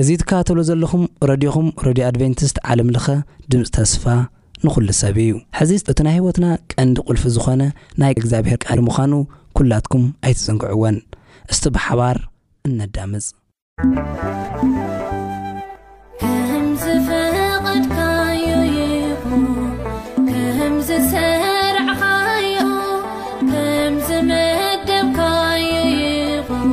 እዚ ትከታተልዎ ዘለኹም ረድዮኹም ረድዮ ኣድቨንቲስት ዓለም ለኸ ድምጺ ተስፋ ንኹሉ ሰብ እዩ። ሕዚ እቲ ናይ ህይወትና ቀንዲ ቁልፊ ዝኾነ ናይ እግዚኣብሔር ቃል ምዃኑ ኩላትኩም ኣይትዘንግዕዎን። እስቲ ብሓባር እነዳምጽ። ከም ዝፈቐድካዮ ይኹን ከም ዝሰርዕካዮ ከም ዝመደብካዮ ይኹን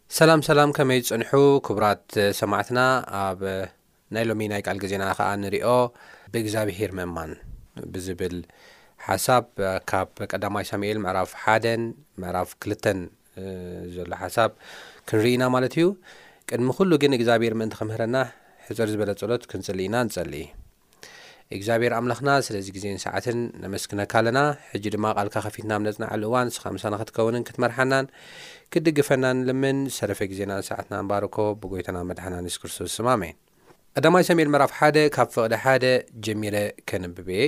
ሰላም ሰላም ከመይ ጽንሑ ክቡራት ሰማዕትና ኣብ ናይ ሎሚ ናይ ቃል ግዜና ከኣ ንሪኦ ብእግዚኣብሄር ምእማን ብዝብል ሓሳብ ካብ ቀዳማይ ሳሙኤል ምዕራፍ ሓደን ምዕራፍ ክልተን ዘሎ ሓሳብ ክንርኢ ኢና ማለት እዩ ቅድሚ ኩሉ ግን እግዚኣብሄር ምእንቲ ክምህረና ሕጽር ዝበለ ጸሎት ክንጽሊ ኢና ንጸሊ እግዚኣብሔር ኣምላኽና ስለዚ ግዜን ሰዓትን ነመስግነካ ኣለና ሕጂ ድማ ቃልካ ከፊትና ኣብ ነጽናዓሉ እዋን ንስኻ ምሳና ክትከውንን ክትመርሓናን ክትድግፈናን ንልምን ዝተረፈ ግዜናን ሰዓትናን ባርኮ ብጎይታና መድሓናን የሱስ ክርስቶስ ስም ኣሜን ቀዳማይ ሰሙኤል ምዕራፍ ሓደ ካብ ፍቕዲ ሓደ ጀሚረ ከንብብ እየ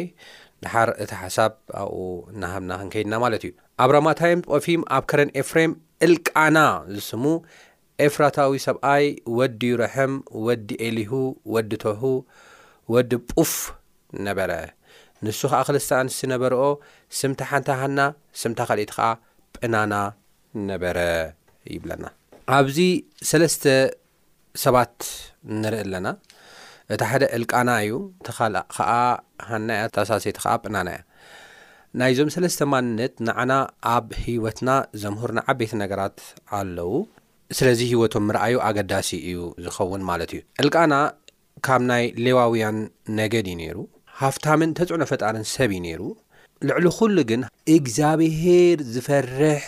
ድሓር እቲ ሓሳብ ኣብኡ እናሃብና ክንከይድና ማለት እዩ ኣብ ራማታይም ጦፊም ኣብ ከረን ኤፍሬም እልቃና ዝስሙ ኤፍራታዊ ሰብኣይ ወዲ ዩረሐም ወዲ ኤሊሁ ወዲ ቶሁ ወዲ ጵፍ ነበረ፣ ንሱ ኸኣ ኽልተ ኣንስቲ ነበርኦ፣ ስምታ ሓንታ ሃና፣ ስምታ ኻልኤቲ ኸኣ ጵናና ነበረ ይብለና። ኣብዚ ሰለስተ ሰባት ንርኢ ኣለና፣ እቲ ሓደ እልቃና እዩ፣ እታ ኻልእ ኸኣ ሃና እያ፣ እታ ሳልሰይቲ ኸኣ ጵናና እያ። ናይዞም ሰለስተ ማንነት ንዓና ኣብ ህይወትና ዘምህሩና ዓበይቲ ነገራት ኣለዉ። ስለዚ ህይወቶም ምርኣዩ ኣገዳሲ እዩ ዝኸውን ማለት እዩ። እልቃና ካብ ናይ ሌዋውያን ነገድ እዩ ነይሩ። ሃፍታምን ተጽዕኖ ፈጣርን ሰብ እዩ ነይሩ። ልዕሊ ኹሉ ግን እግዚኣብሄር ዝፈርሕ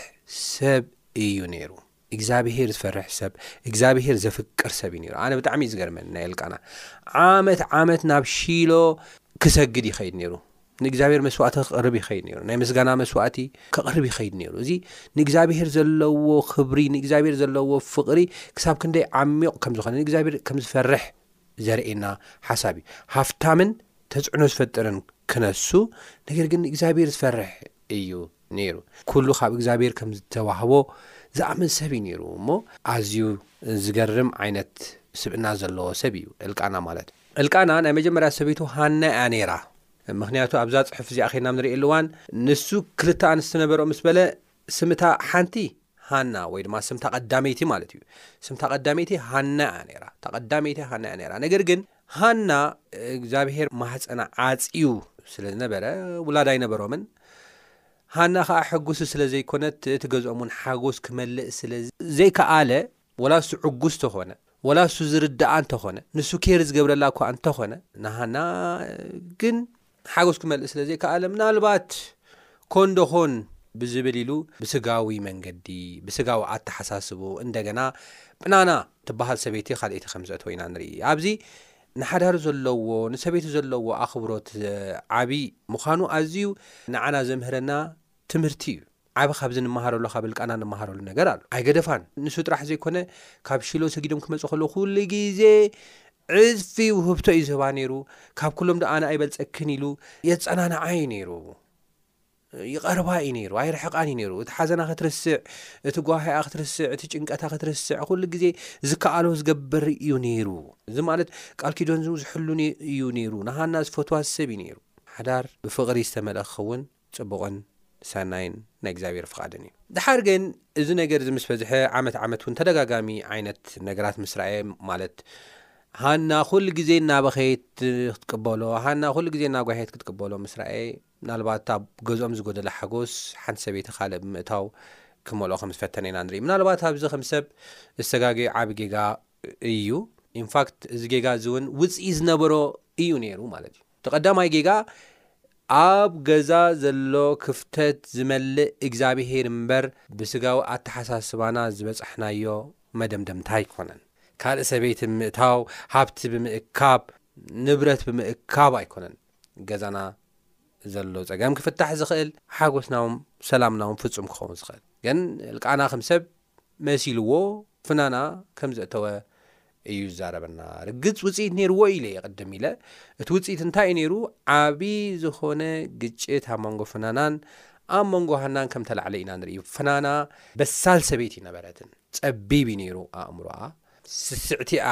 ሰብ እዩ ነይሩ። እግዛብሄር ዝፈርሕ ሰብ እግዛብሄር ዘፍቅር ሰብ እዩ ነሩ ኣነ ብጣዕሚ እዩ ዝገርመን ናይ ኤልቃና ዓመት ዓመት ናብ ሺሎ ክሰግድ ይኸይድ ነሩ ንእግዛብሄር መስዋእቲ ክቕርብ ይኸይድ ነሩ ናይ ምስጋና መስዋእቲ ክቕርብ ይኸይድ ነሩ እዚ ንእግዛብሄር ዘለዎ ክብሪ ንእግዛብሄር ዘለዎ ፍቕሪ ክሳብ ክንደይ ዓሚቕ ከም ዝኾነ ንእግዛብሄር ከም ዝፈርሕ ዘርእየና ሓሳብ እዩ ሃፍታምን ተፅዕኖ ዝፈጥርን ክነሱ ነገር ግን ንእግዛብሄር ዝፈርሕ እዩ ነይሩ። ኩሉ ካብ እግዚኣብሔር ከም ዝተዋህቦ ዝኣምን ሰብ እዩ ነይሩ እሞ ኣዝዩ ዝገርም ዓይነት ስብእና ዘለዎ ሰብ እዩ እልቃና ማለት። እልቃና ናይ መጀመርያ ሰበይቱ ሃና እያ ነይራ ምኽንያቱ ኣብዛ ጽሑፍ እዚኣ ኼንና ኣብ ንርእየሉ እዋን ንሱ ክልተ ኣንስቲ ነበርኦ ምስ በለ ስም እታ ሓንቲ ሃና ወይ ድማ ስም እታ ቀዳመይቲ ማለት እዩ ስም እታ ቀዳመይቲ ሃና እያ ነይራ እታ ቀዳመይቲ ሃና እያ ነይራ ነገር ግን ሃና እግዚኣብሄር ማህጸና ዓጽዩ ስለ ዝነበረ ውላድ ኣይነበሮምን። ሃና ኸኣ ሕጉስቲ ስለ ዘይኰነት እቲ ገዝኦም እውን ሓጐስ ክመልእ ስለ ዘይከኣለ ወላ እሱ ዕጉስ ተዀነ ወላ እሱ ዝርድኣ እንተዀነ ንሱ ኬር ዝገብረላ እኳ እንተዀነ ንሃና ግን ሓጎስ ክመልእ ስለ ዘይከኣለ ምናልባት ኮን ዶ ኾን ብዝብል ኢሉ ብስጋዊ መንገዲ ብስጋዊ ኣተሓሳስብኡ እንደገና ብናና ትበሃል ሰበይቲ ካልኤቲ ከም ዘእተወ ኢና ንርኢ። ኣብዚ ንሓዳሩ ዘለዎ ንሰበይቱ ዘለዎ ኣኽብሮት ዓቢ ምዃኑ ኣዝዩ ንዓና ዘምህረና ትምህርቲ እዩ። ዓቢ ካብዚ ንመሃረሉ ካብ ህልቃና ንመሃረሉ ነገር ኣሎ ኣይገደፋን ንሱ ጥራሕ ዘይኮነ ካብ ሺሎ ሰጊዶም ክመጹ ከለዉ ኩሉ ግዜ ዕጽፊ ውህብቶ እዩ ዝህባ ነይሩ ካብ ኩሎም ዶ ኣነ ኣይበልጸክን ኢሉ የጸናንዓ እዩ ነይሩ ይቐርባ እዩ ነይሩ ኣይርሕቃን እዩ ነይሩ እቲ ሓዘና ክትርስዕ እቲ ጓሂኣ ክትርስዕ እቲ ጭንቀታ ክትርስዕ ኩሉ ግዜ ዝከኣሎ ዝገብር እዩ ነይሩ እዚ ማለት ቃል ኪዶን ዝሕሉን እዩ ነይሩ ንሃና ዝፈትዋ ሰብ እዩ ነይሩ ሓዳር ብፍቕሪ ዝተመልአ ክኸውን ጽቡቕን ሰናይን ናይ እግዚኣብሔር ፍቓድን እዩ። ደሓር ግን እዚ ነገር እዚ ምስ በዝሐ ዓመት ዓመት እውን ተደጋጋሚ ዓይነት ነገራት ምስ ረኣየ ማለት ሃና ኩሉ ግዜ እናበኸየት ክትቅበሎ ሃና ኩሉ ግዜ እናጓየት ክትቅበሎ ምስ ረኣየ ምናልባት ኣብ ገዝኦም ዝጎደለ ሓጎስ ሓንቲ ሰበይቲ ካልእ ብምእታው ክመልኦ ከም ዝፈተነ ኢና ንርኢ ምናልባት ኣብዚ ከም ሰብ ዝተጋገዩ ዓቢ ጌጋ እዩ ኢንፋክት እዚ ጌጋ እዚ እውን ውጽኢ ዝነበሮ እዩ ነይሩ ማለት እዩ እቲ ቀዳማይ ጌጋ ኣብ ገዛ ዘሎ ክፍተት ዝመልእ እግዚኣብሄር እምበር ብስጋዊ ኣተሓሳስባና ዝበጻሕናዮ መደምደምታ ኣይኮነን። ካልእ ሰበይቲ ብምእታው፣ ሃብቲ ብምእካብ፣ ንብረት ብምእካብ ኣይኮነን ገዛና ዘሎ ጸገም ክፍታሕ ዝኽእል ሓጎስናውን ሰላምናውን ፍጹም ክኸውን ዝኽእል። ግን እልቃና ክም ሰብ መሲልዎ ፍናና ከም ዘእተወ እዩ ዝዛረበና። ርግጽ ውጽኢት ነይርዎ ኢለ እየ ቅድም ኢለ። እቲ ውጽኢት እንታይ እዩ ነይሩ? ዓቢ ዝኾነ ግጭት ኣብ መንጎ ፍናናን ኣብ መንጎ ሃናን ከም ተላዕለ ኢና ንርኢ። ፍናና በሳል ሰበይቲ ኣይነበረትን። ጸቢብ እዩ ነይሩ ኣእምሮኣ። ስስዕቲ እያ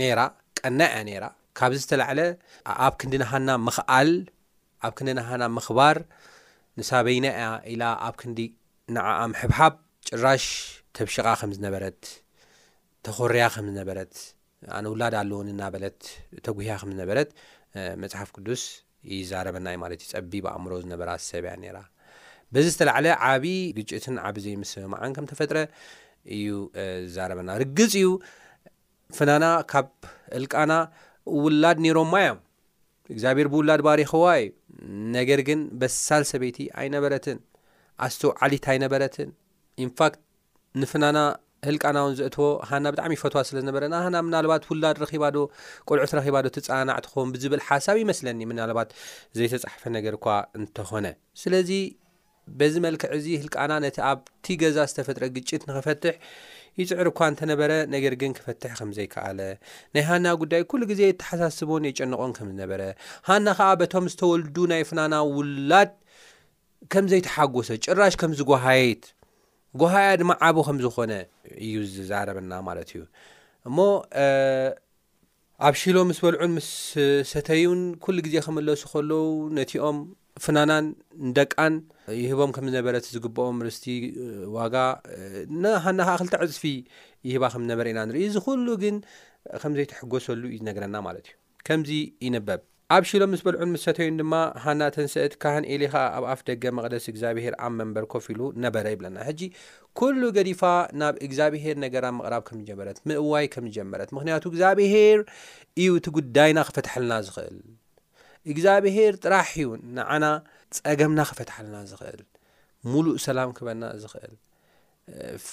ነይራ። ቀናእ እያ ነይራ። ካብዚ ዝተላዕለ ኣብ ክንዲ ንሃና ምኽኣል፣ ኣብ ክንዲ ንሃና ምኽባር፣ ንሳ በይና እያ ኢላ ኣብ ክንዲ ንዓኣ ምሕብሓብ ጭራሽ ተብሽቓ ከም ዝነበረት፣ ተኾርያ ከም ዝነበረት፣ ኣነ ውላድ ኣለወኒ እናበለት ተጉህያ ከም ዝነበረት መጽሓፍ ቅዱስ ይዛረበና እዩ ማለት እዩ። ጸቢብ ኣእምሮ ዝነበራ ሰብ እያ ነይራ። በዚ ዝተላዕለ ዓቢ ግጭትን ዓቢ ዘይምስምማዕን ከም ተፈጥረ እዩ ዝዛረበና። ርግጽ እዩ ፍናና ካብ እልቃና ውላድ ነይሮማ እዮም። እግዚኣብሔር ብውላድ ባሪኽዋ እዩ ነገር ግን በሳል ሰበይቲ ኣይነበረትን ኣስተውዓሊት ኣይነበረትን ኢንፋክት ንፍናና ህልቃናውን ዘእትዎ ሃና ብጣዕሚ ይፈትዋ ስለ ዝነበረ ናሃና ምናልባት ውላድ ረኺባዶ ቆልዑት ረኺባዶ ትጸናናዕ ትኸውን ብዝብል ሓሳብ ይመስለኒ ምናልባት ዘይተጻሕፈ ነገር እኳ እንተኾነ ስለዚ በዚ መልክዕ እዚ ህልቃና ነቲ ኣብቲ ገዛ ዝተፈጥረ ግጭት ንኽፈትሕ ይጽዕር እኳ እንተነበረ ነገር ግን ክፈትሕ ከም ዘይከኣለ። ናይ ሃና ጉዳይ ኩሉ ግዜ የተሓሳስቦን የጨንቖን ከም ዝነበረ፣ ሃና ከኣ በቶም ዝተወልዱ ናይ ፍናና ውላድ ከም ዘይተሓጎሰት ጭራሽ ከም ዝጓሃየት ጓሃያ ድማ ዓቢ ከም ዝኾነ እዩ ዝዛረበና ማለት እዩ እሞ ኣብ ሺሎ ምስ በልዑን ምስ ሰተዩን ኩሉ ግዜ ክምለሱ ከለዉ ነቲኦም ፍናናን ንደቃን ይህቦም ከም ዝነበረቲ ዝግብኦም ርስቲ ዋጋ ንሃና ከኣ ክልተ ዕጽፊ ይህባ ከም ዝነበረ ኢና ንርኢ እዚ ኩሉ ግን ከም ዘይተሕጎሰሉ እዩ ዝነግረና ማለት እዩ ከምዚ ይንበብ ኣብሺሎም ምስ በልዑን ምስ ሰተዩን ድማ፣ ሃና ተንሰእት፣ ካህን ኤሊ ኸኣ ኣብ ኣፍ ደገ መቕደስ እግዚኣብሄር ኣብ መንበር ኮፍ ኢሉ ነበረ ይብለና። ሕጂ ኩሉ ገዲፋ ናብ እግዚኣብሄር ነገራ ምቕራብ ከም ዝጀመረት፣ ምእዋይ ከም ዝጀመረት፣ ምኽንያቱ እግዚኣብሄር እዩ እቲ ጉዳይና ክፈትሐልና ዝኽእል፣ እግዚኣብሄር ጥራሕ እዩ ንዓና ጸገምና ክፈትሓልና ዝኽእል፣ ሙሉእ ሰላም ክህበና ዝኽእል፣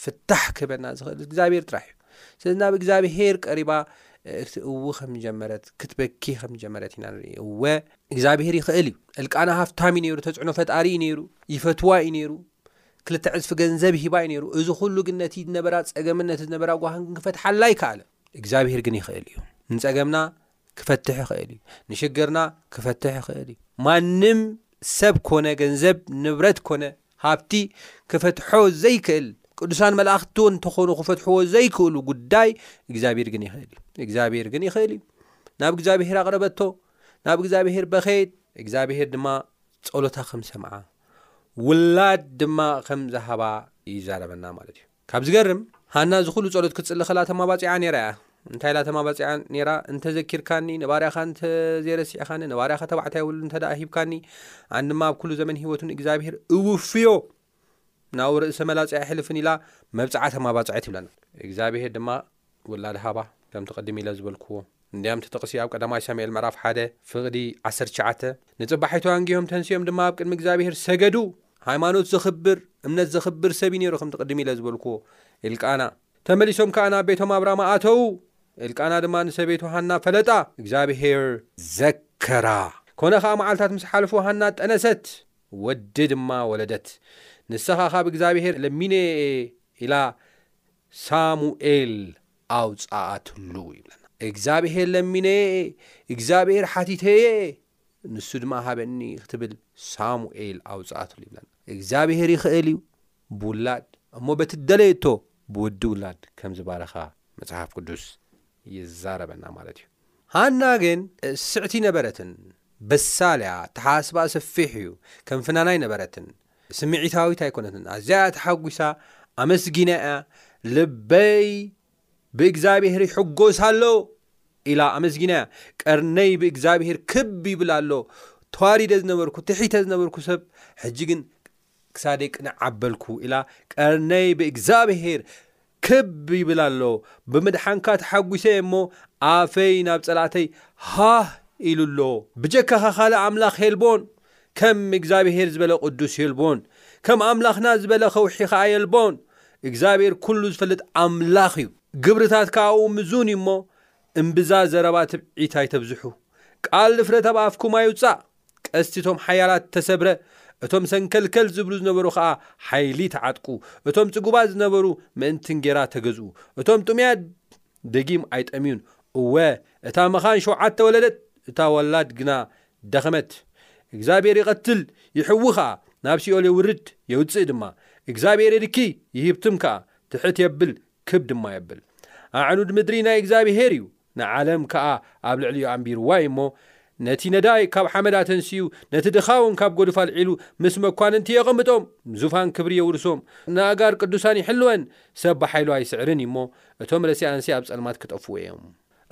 ፍታሕ ክህበና ዝኽእል እግዚኣብሔር ጥራሕ እዩ ስለዚ ናብ እግዚኣብሔር ቀሪባ እቲ እው ከም ዝጀመረት ክትበኪ ከም ዝጀመረት ኢና ንርኢ እወ እግዚኣብሄር ይኽእል እዩ እልቃና ሃፍታም እዩ ነይሩ ተፅዕኖ ፈጣሪ እዩ ነይሩ ይፈትዋ እዩ ነይሩ ክልተ ዕፅፊ ገንዘብ ሂባ እዩ ነይሩ እዚ ኩሉ ግን ነቲ ዝነበራ ፀገምን ነቲ ዝነበራ ጓሃን ግን ክፈትሓላ ይከኣለ እግዚኣብሄር ግን ይኽእል እዩ ንፀገምና ክፈትሕ ይኽእል እዩ። ንሽግርና ክፈትሕ ይኽእል እዩ። ማንም ሰብ ኮነ ገንዘብ፣ ንብረት ኮነ ሃብቲ ክፈትሖ ዘይክእል፣ ቅዱሳን መላእኽቲ እውን እንተኾኑ ክፈትሕዎ ዘይክእሉ ጉዳይ እግዚኣብሔር ግን ይኽእል እዩ። እግዚኣብሔር ግን ይኽእል እዩ። ናብ እግዚኣብሔር ኣቕረበቶ፣ ናብ እግዚኣብሔር በኸየት፣ እግዚኣብሔር ድማ ጸሎታ ከም ሰምዓ ውላድ ድማ ከም ዝሃባ ይዛረበና ማለት እዩ። ካብ ዝገርም ሃና እዚ ኩሉ ጸሎት ክትጽሊ ከላ ተማባጺዓ ኔራ እያ እንታይ ኢላ ተማባጺዓ ኔራ እንተ ዘኪርካኒ ንባርያኻ እንተ ዘይረሲዕኻኒ ንባርያኻ ተባዕታይ ወሉድ እንተ ሂብካኒ ኣን ድማ ኣብ ኩሉ ዘመን ህይወቱ ንእግዚኣብሄር እውፍዮ ናው ርእሰ መላጺ ኣይሕልፍን ኢላ መብጽዓ ተማባጽዐት ይብለና እግዚኣብሄር ድማ ውላድ ሃባ፣ ከምቲ ቅድም ኢለ ዝበልክዎ፣ እንድያም እቲ ጥቕሲ ኣብ ቀዳማይ ሳሙኤል ምዕራፍ ሓደ ፍቕዲ ዓሰርተ ትሽዓተ፣ ንጽባሒቱ ኣንጊሆም ተንሲኦም ድማ ኣብ ቅድሚ እግዚኣብሄር ሰገዱ፣ ሃይማኖት ዘኽብር፣ እምነት ዘኽብር ሰብ እዩ ነይሩ፣ ከምቲ ቅድም ኢለ ዝበልክዎ፣ ኤልቃና። ተመሊሶም ከኣ ናብ ቤቶም ኣብ ራማ ኣተዉ፣ ኤልቃና ድማ ንሰበይቱ ሃና ፈለጣ፣ እግዚኣብሄር ዘከራ፣ ኰነ ኸኣ መዓልትታት ምስ ሓለፉ ሃና ጠነሰት፣ ወዲ ድማ ወለደት፣ ንሳ ኸኣ ካብ እግዚኣብሄር ለሚነዮ እየ ኢላ፣ ሳሙኤል ኣውጽኣትሉ ይብለና። እግዚኣብሄር ለሚነየ፣ እግዚኣብሄር ሓቲተየ፣ ንሱ ድማ ሃበኒ ክትብል ሳሙኤል ኣውጽኣትሉ ይብለና። እግዚኣብሄር ይኽእል እዩ ብውላድ እሞ በቲ ደለየቶ ብወዲ ውላድ ከም ዝባረኻ መጽሓፍ ቅዱስ ይዛረበና ማለት እዩ። ሃና ግን ስዕቲ ነበረትን፣ በሳል እያ፣ ኣተሓሳስባኣ ሰፊሕ እዩ፣ ከም ፍናን ኣይነበረትን። ስምዒታዊት ኣይኮነትን ኣዝያ እያ ተሓጒሳ ኣመስጊና እያ ልበይ ብእግዚኣብሄር ይሕጎስ ኣሎ ኢላ ኣመስጊና እያ ቀርነይ ብእግዚኣብሄር ክብ ይብል ኣሎ ተዋሪደ ዝነበርኩ ትሒተ ዝነበርኩ ሰብ ሕጂ ግን ክሳደይ ቅንዕ ኣበልኩ ኢላ ቀርነይ ብእግዚኣብሄር ክብ ይብል ኣሎ ብምድሓንካ ተሓጒሰ እየ እሞ ኣፈይ ናብ ጸላእተይ ሃህ ኢሉ ኣሎ። ብጀካኻ ካልእ ኣምላኽ የልቦን ከም እግዚኣብሄር ዝበለ ቅዱስ የልቦን ከም ኣምላኽና ዝበለ ከውሒ ከኣ የልቦን እግዚኣብሄር ኩሉ ዝፈልጥ ኣምላኽ እዩ ግብርታት ከኣኡ ምዙን እዩ እሞ እምብዛ ዘረባ ትብዒት ኣይተብዝሑ ቃል ድፍረት ኣብ ኣፍኩም ኣይውጻእ ቀስቲ እቶም ሓያላት ተሰብረ፣ እቶም ሰንከልከል ዝብሉ ዝነበሩ ኸኣ ሓይሊ ተዓጥቁ። እቶም ጽጉባት ዝነበሩ ምእንቲ እንጌራ ተገዝኡ፣ እቶም ጥሙያት ደጊም ኣይጠምዩን። እወ፣ እታ መኻን ሸውዓተ ወለደት፣ እታ ወላድ ግና ደኸመት። እግዚኣብሄር ይቐትል፣ ይሕዊ ኸኣ፣ ናብ ሲኦል የውርድ፣ የውጽእ ድማ። እግዚኣብሄር የድኪ፣ ይሂብትም ከኣ፣ ትሕት የብል፣ ክብ ድማ የብል። ኣዕኑድ ምድሪ ናይ እግዚኣብሄር እዩ። ንዓለም ከኣ ኣብ ልዕሊኡ ኣንቢርዋ እዩ እሞ፣ ነቲ ነዳይ ካብ ሓመድ ኣተንሲኡ፣ ነቲ ድኻውን ካብ ጐድፍ ኣልዒሉ፣ ምስ መኳንንቲ የቐምጦም፣ ዙፋን ክብሪ የውርሶም፣ ንኣእጋር ቅዱሳን ይሕልወን፣ ሰብ ብሓይሉ ኣይስዕርን እዩ እሞ፣ እቶም ረሲኣንሲ ኣብ ጸልማት ክጠፍኡ እዮም።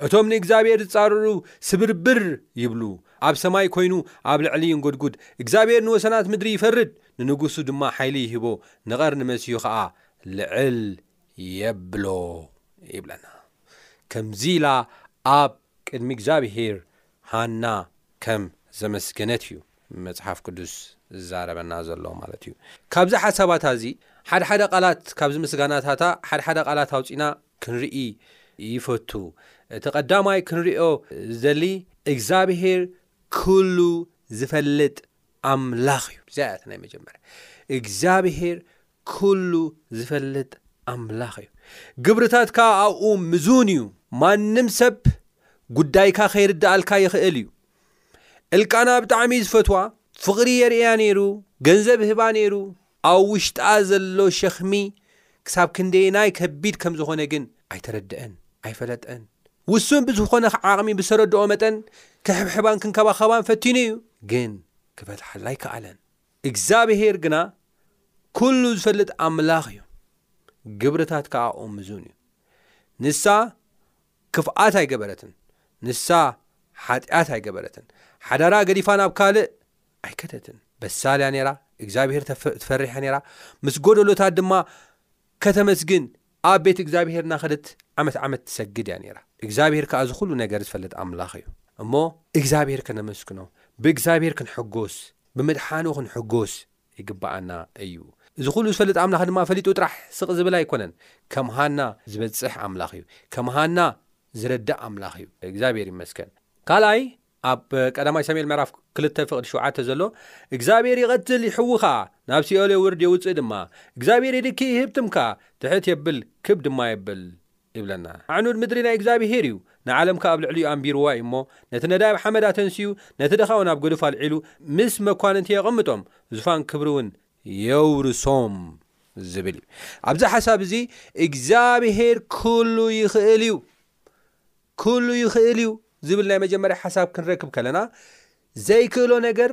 እቶም ንእግዚኣብሄር ዝጻረሩ ስብርብር ይብሉ፣ ኣብ ሰማይ ኰይኑ ኣብ ላዕሊ ይንጐድጕድ፣ እግዚኣብሄር ንወሰናት ምድሪ ይፈርድ፣ ንንጉሱ ድማ ሓይሊ ይህቦ፣ ንቐርኒ መሲሑ ኸኣ ልዕል የብሎ ይብለና። ከምዚ ኢላ ኣብ ቅድሚ እግዚኣብሄር ሃና ከም ዘመስገነት እዩ መጽሓፍ ቅዱስ ዝዛረበና ዘሎ ማለት እዩ። ካብዚ ሓሳባታ እዚ ሓድሓደ ቃላት ካብዚ ምስጋናታታ ሓድሓደ ቃላት ኣውጺእና ክንርኢ ይፈቱ። እቲ ቀዳማይ ክንሪኦ ዝደሊ እግዚኣብሄር ኩሉ ዝፈልጥ ኣምላኽ እዩ። እዚኣ እያ እቲ ናይ መጀመርያ። እግዚኣብሄር ኩሉ ዝፈልጥ ኣምላኽ እዩ ግብርታትካ ኣብኡ ምዙን እዩ። ማንም ሰብ ጉዳይካ ከይርድኣልካ ይኽእል እዩ። እልቃና ብጣዕሚ ዝፈትዋ ፍቕሪ የርእያ ነይሩ ገንዘብ ይህባ ነይሩ ኣብ ውሽጣ ዘሎ ሸኽሚ ክሳብ ክንደየናይ ከቢድ ከም ዝኾነ ግን ኣይተረደኣን ኣይፈለጠን ውሱን ብዝኾነ ዓቕሚ ብዝተረድኦ መጠን ክሕብሕባን ክንከባኸባን ፈቲኑ እዩ ግን ክፈትሓላ ኣይከኣለን። እግዚኣብሄር ግና ኵሉ ዝፈልጥ ኣምላኽ እዩ፣ ግብርታት ከኣ እሙዙን እዩ። ንሳ ክፍኣት ኣይገበረትን፣ ንሳ ሓጢኣት ኣይገበረትን፣ ሓዳራ ገዲፋ ናብ ካልእ ኣይከደትን፣ በሳል እያ ነይራ፣ እግዚኣብሄር ትፈርሕ እያ ነይራ፣ ምስ ጎደሎታት ድማ ከተመስግን ኣብ ቤት እግዚኣብሄር እናኸደት ዓመት ዓመት ትሰግድ እያ ነይራ። እግዚኣብሄር ከኣ እዚ ዅሉ ነገር ዝፈልጥ ኣምላኽ እዩ እሞ፣ እግዚኣብሄር ከነመስግኖ፣ ብእግዚኣብሄር ክንሕጐስ፣ ብምድሓኑ ክንሕጐስ ይግብኣና እዩ። እዚ ዅሉ ዝፈልጥ ኣምላኽ ድማ ፈሊጡ ጥራሕ ስቕ ዝብል ኣይኰነን። ከም ሃና ዝበጽሕ ኣምላኽ እዩ። ከም ሃና ዝረዳእ ኣምላኽ እዩ። እግዚኣብሄር ይመስገን። ካልኣይ፣ ኣብ ቀዳማይ ሳሙኤል ምዕራፍ ክልተ ፍቕዲ ሸውዓተ ዘሎ እግዚኣብሔር ይቐትል ይሕውኻ ናብ ሲኦል የውርድ የውጽእ ድማ እግዚኣብሔር የድኪ ይህብትምካ ትሕት የብል ክብ ድማ የብል ይብለና። ኣዕኑድ ምድሪ ናይ እግዚኣብሔር እዩ ንዓለም ከኣ ኣብ ልዕሊኡ ኣንቢርዋ እዩ እሞ ነቲ ነዳይ ኣብ ሓመድ ኣተንስኡ ነቲ ድኻ ውን ኣብ ገዱፍ ኣልዒሉ ምስ መኳንንቲ የቐምጦም ዙፋን ክብሪ ውን የውርሶም ዝብል እዩ። ኣብዚ ሓሳብ እዚ እግዚኣብሔር ኩሉ ይኽእል እዩ። ክህሉ ይኽእል እዩ ዝብል ናይ መጀመርያ ሓሳብ ክንረክብ ከለና ዘይክእሎ ነገር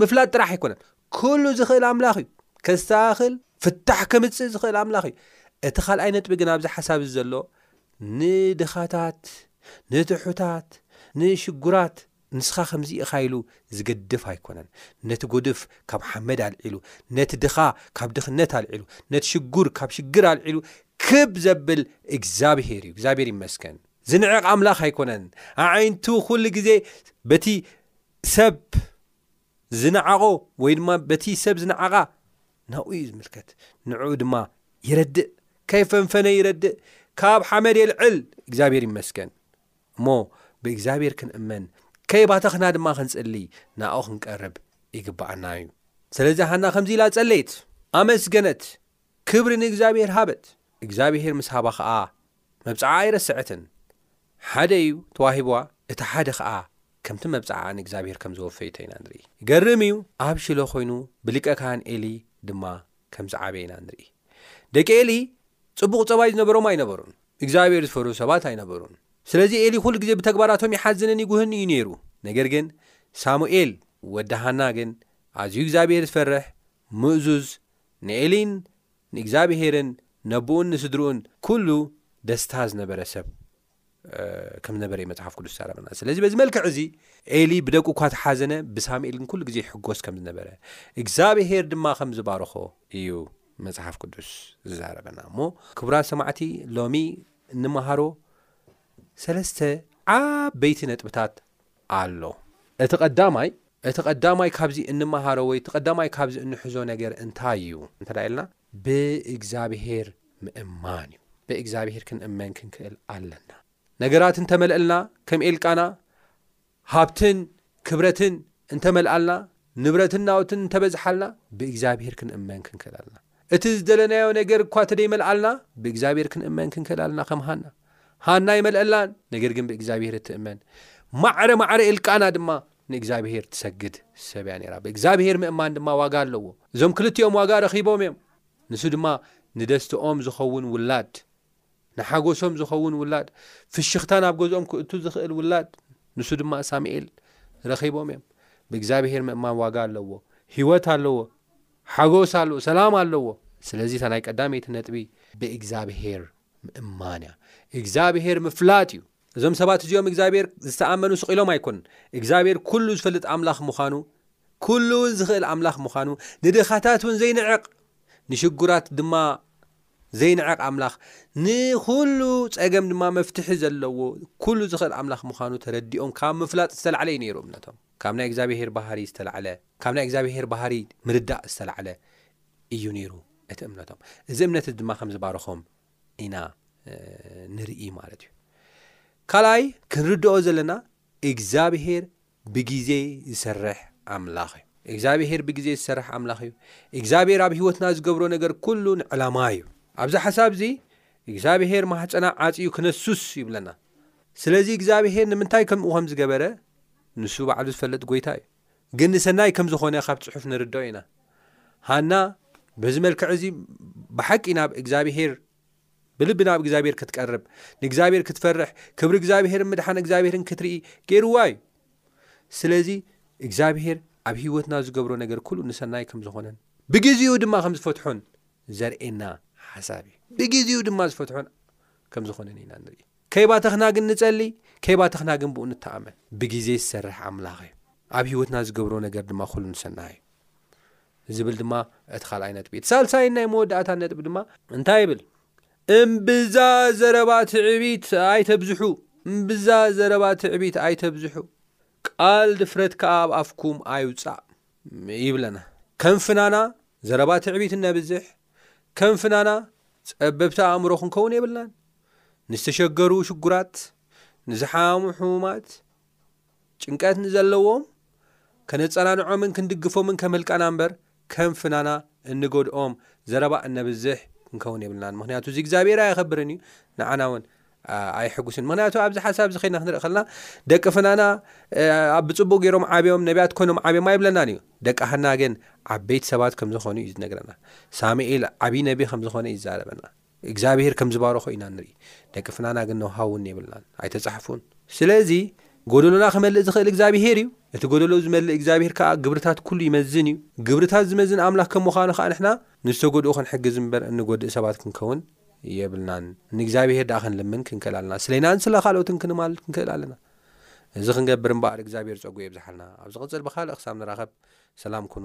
ምፍላጥ ጥራሕ ኣይኮነን ክህሉ ዝኽእል ኣምላኽ እዩ ከስተኻኽል ፍታሕ ከምጽእ ዝኽእል ኣምላኽ እዩ እቲ ካልኣይ ነጥቢ ግን ኣብዚ ሓሳብ እዚ ዘሎ ንድኻታት ንትሑታት ንሽጉራት ንስኻ ከምዚ ኢኻ ኢሉ ዝገድፍ ኣይኮነን፣ ነቲ ጎድፍ ካብ ሓመድ ኣልዒሉ፣ ነቲ ድኻ ካብ ድኽነት ኣልዒሉ፣ ነቲ ሽጉር ካብ ሽግር ኣልዒሉ ክብ ዘብል እግዚኣብሄር እዩ፣ እግዚኣብሄር ይመስገን። ዝንዕቕ ኣምላኽ ኣይኮነን፣ ኣዒንቱ ኩሉ ግዜ በቲ ሰብ ዝነዓቖ ወይ ድማ በቲ ሰብ ዝነዓቓ ናብኡ እዩ ዝምልከት፣ ንዕኡ ድማ ይረድእ፣ ከይፈንፈነ ይረድእ፣ ካብ ሓመድ የልዕል፣ እግዚኣብሄር ይመስገን። እሞ ብእግዚኣብሔር ክንእመን ከይባተኽና ድማ ክንጽሊ ንኣኡ ክንቀርብ ይግብኣና እዩ ስለዚ ሃና ከምዚ ኢላ ጸለየት ኣመስገነት ክብሪ ንእግዚኣብሔር ሃበት እግዚኣብሔር ምስ ሃባ ኸኣ መብጽዓ ኣይረስዐትን ሓደ እዩ ተዋሂብዋ እቲ ሓደ ኸኣ ከምቲ መብጽዓ ንእግዚኣብሔር ከም ዘወፈይቶ ኢና ንርኢ ገርም እዩ ኣብ ሽሎ ኮይኑ ብሊቀ ካህን ኤሊ ድማ ከም ዝዓበ ኢና ንርኢ ደቂ ኤሊ ጽቡቕ ጸባይ ዝነበሮም ኣይነበሩን እግዚኣብሄር ዝፈርሁ ሰባት ኣይነበሩን። ስለዚ ኤሊ ዅሉ ግዜ ብተግባራቶም ይሓዝንን ይጕህን እዩ ነይሩ። ነገር ግን፣ ሳሙኤል ወዲ ሃና ግን ኣዝዩ እግዚኣብሄር ዝፈርሕ፣ ምእዙዝ፣ ንኤሊን ንእግዚኣብሄርን ነቦኡን ንስድርኡን ኵሉ ደስታ ዝነበረ ሰብ ከም ዝነበረ እዩ መጽሓፍ ቅዱስ ዝዛረበና። ስለዚ በዚ መልክዕ እዚ ኤሊ ብደቁ እኳ ተሓዘነ፣ ብሳሙኤል ግን ኵሉ ግዜ ይሕጐስ ከም ዝነበረ፣ እግዚኣብሄር ድማ ከም ዝባረኾ እዩ መጽሓፍ ቅዱስ ዝዛረበና እሞ ክቡራት ሰማዕቲ ሎሚ እንመሃሮ ሰለስተ ዓበይቲ ነጥብታት ኣሎ እቲ ቀዳማይ እቲ ቀዳማይ ካብዚ እንመሃሮ ወይ እቲ ቀዳማይ ካብዚ እንሕዞ ነገር እንታይ እዩ እንተዳ ኢልና ብእግዚኣብሄር ምእማን እዩ ብእግዚኣብሄር ክንእመን ክንክእል ኣለና ነገራት እንተመልእልና ከም ኤልቃና ሃብትን ክብረትን እንተ መልኣልና፣ ንብረትን ናውትን እንተ በዝሓልና፣ ብእግዚኣብሄር ክንእመን ክንክእል ኣልና። እቲ ዝደለናዮ ነገር እኳ እተደይ መልኣልና፣ ብእግዚኣብሄር ክንእመን ክንክእል ኣልና ከም ሃና። ሃና ኣይመልኣላን፣ ነገር ግን ብእግዚኣብሄር እትእመን፣ ማዕረ ማዕረ ኤልቃና ድማ ንእግዚኣብሄር ትሰግድ ሰብ እያ ነይራ። ብእግዚኣብሄር ምእማን ድማ ዋጋ ኣለዎ። እዞም ክልቲኦም ዋጋ ረኺቦም እዮም። ንሱ ድማ ንደስትኦም ዝኸውን ውላድ ንሓጎሶም ዝኸውን ውላድ፣ ፍሽኽታ ናብ ገዝኦም ክእቱ ዝኽእል ውላድ፣ ንሱ ድማ ሳሙኤል ረኺቦም እዮም። ብእግዚኣብሄር ምእማን ዋጋ ኣለዎ። ህይወት ኣለዎ። ሓጎስ ኣለዎ። ሰላም ኣለዎ። ስለዚ እታ ናይ ቀዳመይቲ ነጥቢ ብእግዚኣብሄር ምእማን እያ። እግዚኣብሄር ምፍላጥ እዩ። እዞም ሰባት እዚኦም እግዚኣብሄር ዝተኣመኑ ስቕ ኢሎም ኣይኮኑን። እግዚኣብሄር ኩሉ ዝፈልጥ ኣምላኽ ምዃኑ፣ ኩሉውን ዝኽእል ኣምላኽ ምዃኑ፣ ንድኻታት እውን ዘይንዕቕ፣ ንሽጉራት ድማ ዘይንዕቕ ኣምላኽ፣ ንዅሉ ጸገም ድማ መፍትሒ ዘለዎ ኵሉ ዝኽእል ኣምላኽ ምዃኑ ተረዲኦም ካብ ምፍላጥ ዝተላዕለ ኢዩ ነይሩ እምነቶም። ካብ ናይ እግዚኣብሄር ባህርይ ዝተላዕለ፣ ካብ ናይ እግዚኣብሄር ባህርይ ምርዳእ ዝተላዕለ ኢዩ ነይሩ እቲ እምነቶም። እዚ እምነት እዚ ድማ ከም ዝባረኾም ኢና ንርኢ ማለት ኢዩ። ካልኣይ ክንርድኦ ዘለና እግዚኣብሄር ብግዜ ዝሰርሕ ኣምላኽ እዩ። እግዝኣብሄር ብግዜ ዝሰርሕ ኣምላኽ እዩ። እግዝኣብሄር ኣብ ህይወትና ዝገብሮ ነገር ኩሉ ንዕላማ እዩ። ኣብዚ ሓሳብ እዚ እግዝኣብሄር ማህጸና ዓጽዩ ክነሱስ ይብለና። ስለዚ እግዝኣብሄር ንምንታይ ከምኡ ከም ዝገበረ ንሱ ባዕሉ ዝፈልጥ ጎይታ እዩ። ግን ንሰናይ ከም ዝኾነ ካብ ጽሑፍ ንርድኦ ኢና። ሃና በዚ መልክዕ እዚ ብሓቂ ናብ እግዝኣብሄር ብልቢ ናብ እግዚኣብሔር ክትቀርብ፣ ንእግዚኣብሔር ክትፈርሕ፣ ክብሪ እግዚኣብሔርን ምድሓን እግዚኣብሔርን ክትርኢ ገይርዋ እዩ። ስለዚ እግዚኣብሔር ኣብ ህይወትና ዝገብሮ ነገር ኩሉ ንሰናይ ከም ዝኾነን ብግዜኡ ድማ ከም ዝፈትሖን ዘርእየና ሓሳብ እዩ። ብግዜኡ ድማ ዝፈትሖን ከም ዝኾነን ኢና ንርኢ። ከይባተኽና ግን ንጸሊ፣ ከይባተኽና ግን ብኡ ንተኣመን። ብግዜ ዝሰርሕ ኣምላኽ እዩ። ኣብ ህይወትና ዝገብሮ ነገር ድማ ኩሉ ንሰናይ እዩ። ዝብል ድማ እቲ ካልኣይ ነጥቢ እቲ ሳልሳይን ናይ መወዳእታን ነጥቢ ድማ እንታይ ይብል እምብዛ ዘረባ ትዕቢት ኣይተብዝሑ እምብዛ ዘረባ ትዕቢት ኣይተብዝሑ ቃል ድፍረት ከዓ ኣብ ኣፍኩም ኣይውፃእ ይብለና ከም ፍናና ዘረባ ትዕቢት እነብዝሕ ከም ፍናና ጸበብቲ ኣእምሮ ክንከውን የብልናን ንዝተሸገሩ ሽጉራት ንዝሓሙ ሕሙማት ጭንቀት ንዘለዎም ከነጸናንዖምን ክንድግፎምን ከም ህልቀና እምበር ከም ፍናና እንጎድኦም ዘረባ እነብዝሕ ክንከውን የብልናን ምክንያቱ እዚ እግዚኣብሔር ኣየኸብርን እዩ ንዓና ውን ኣይሕጉስን ምክንያቱ ኣብዚ ሓሳብ እዚ ከይና ክንርኢ ከለና ደቂ ፍናና ኣብ ብፅቡቅ ገይሮም ዓብዮም ነቢያት ኮይኖም ዓብዮም ኣይብለናን እዩ ደቂ ሃና ግን ዓበይቲ ሰባት ከምዝኾኑ እዩ ዝነግረና ሳሙኤል ዓብይ ነቢ ከምዝኾነ እዩ ዝዛረበና እግዛብሄር ከም ዝባረኾ ኢና ንርኢ ደቂ ፍናና ግን ነው ሃው ውን የብልናን ኣይተጻሕፉን። ስለዚ ጎደሎና ክመልእ ዝኽእል እግዛብሄር እዩ እቲ ጎደሎ ዝመልእ እግዛብሄር ከኣ ግብርታት ኩሉ ይመዝን እዩ ግብርታት ዝመዝን ኣምላኽ ከም ምዃኑ ከኣ ንሕና ንዝተጎድኡ ክንሕግዝ እምበር እንጎድእ ሰባት ክንከውን የብልናን ንእግዛብሄር ደኣ ክንልምን ክንክእል ኣለና ስለናን ስለ ካልኦትን ክንማልድ ክንክእል ኣለና እዚ ክንገብር እምበኣር እግዛብሄር ጸጉኡ የብዝሓልና ኣብ ዝቕጽል ብኻልእ ክሳብ ንራኸብ ሰላም ኩኑ።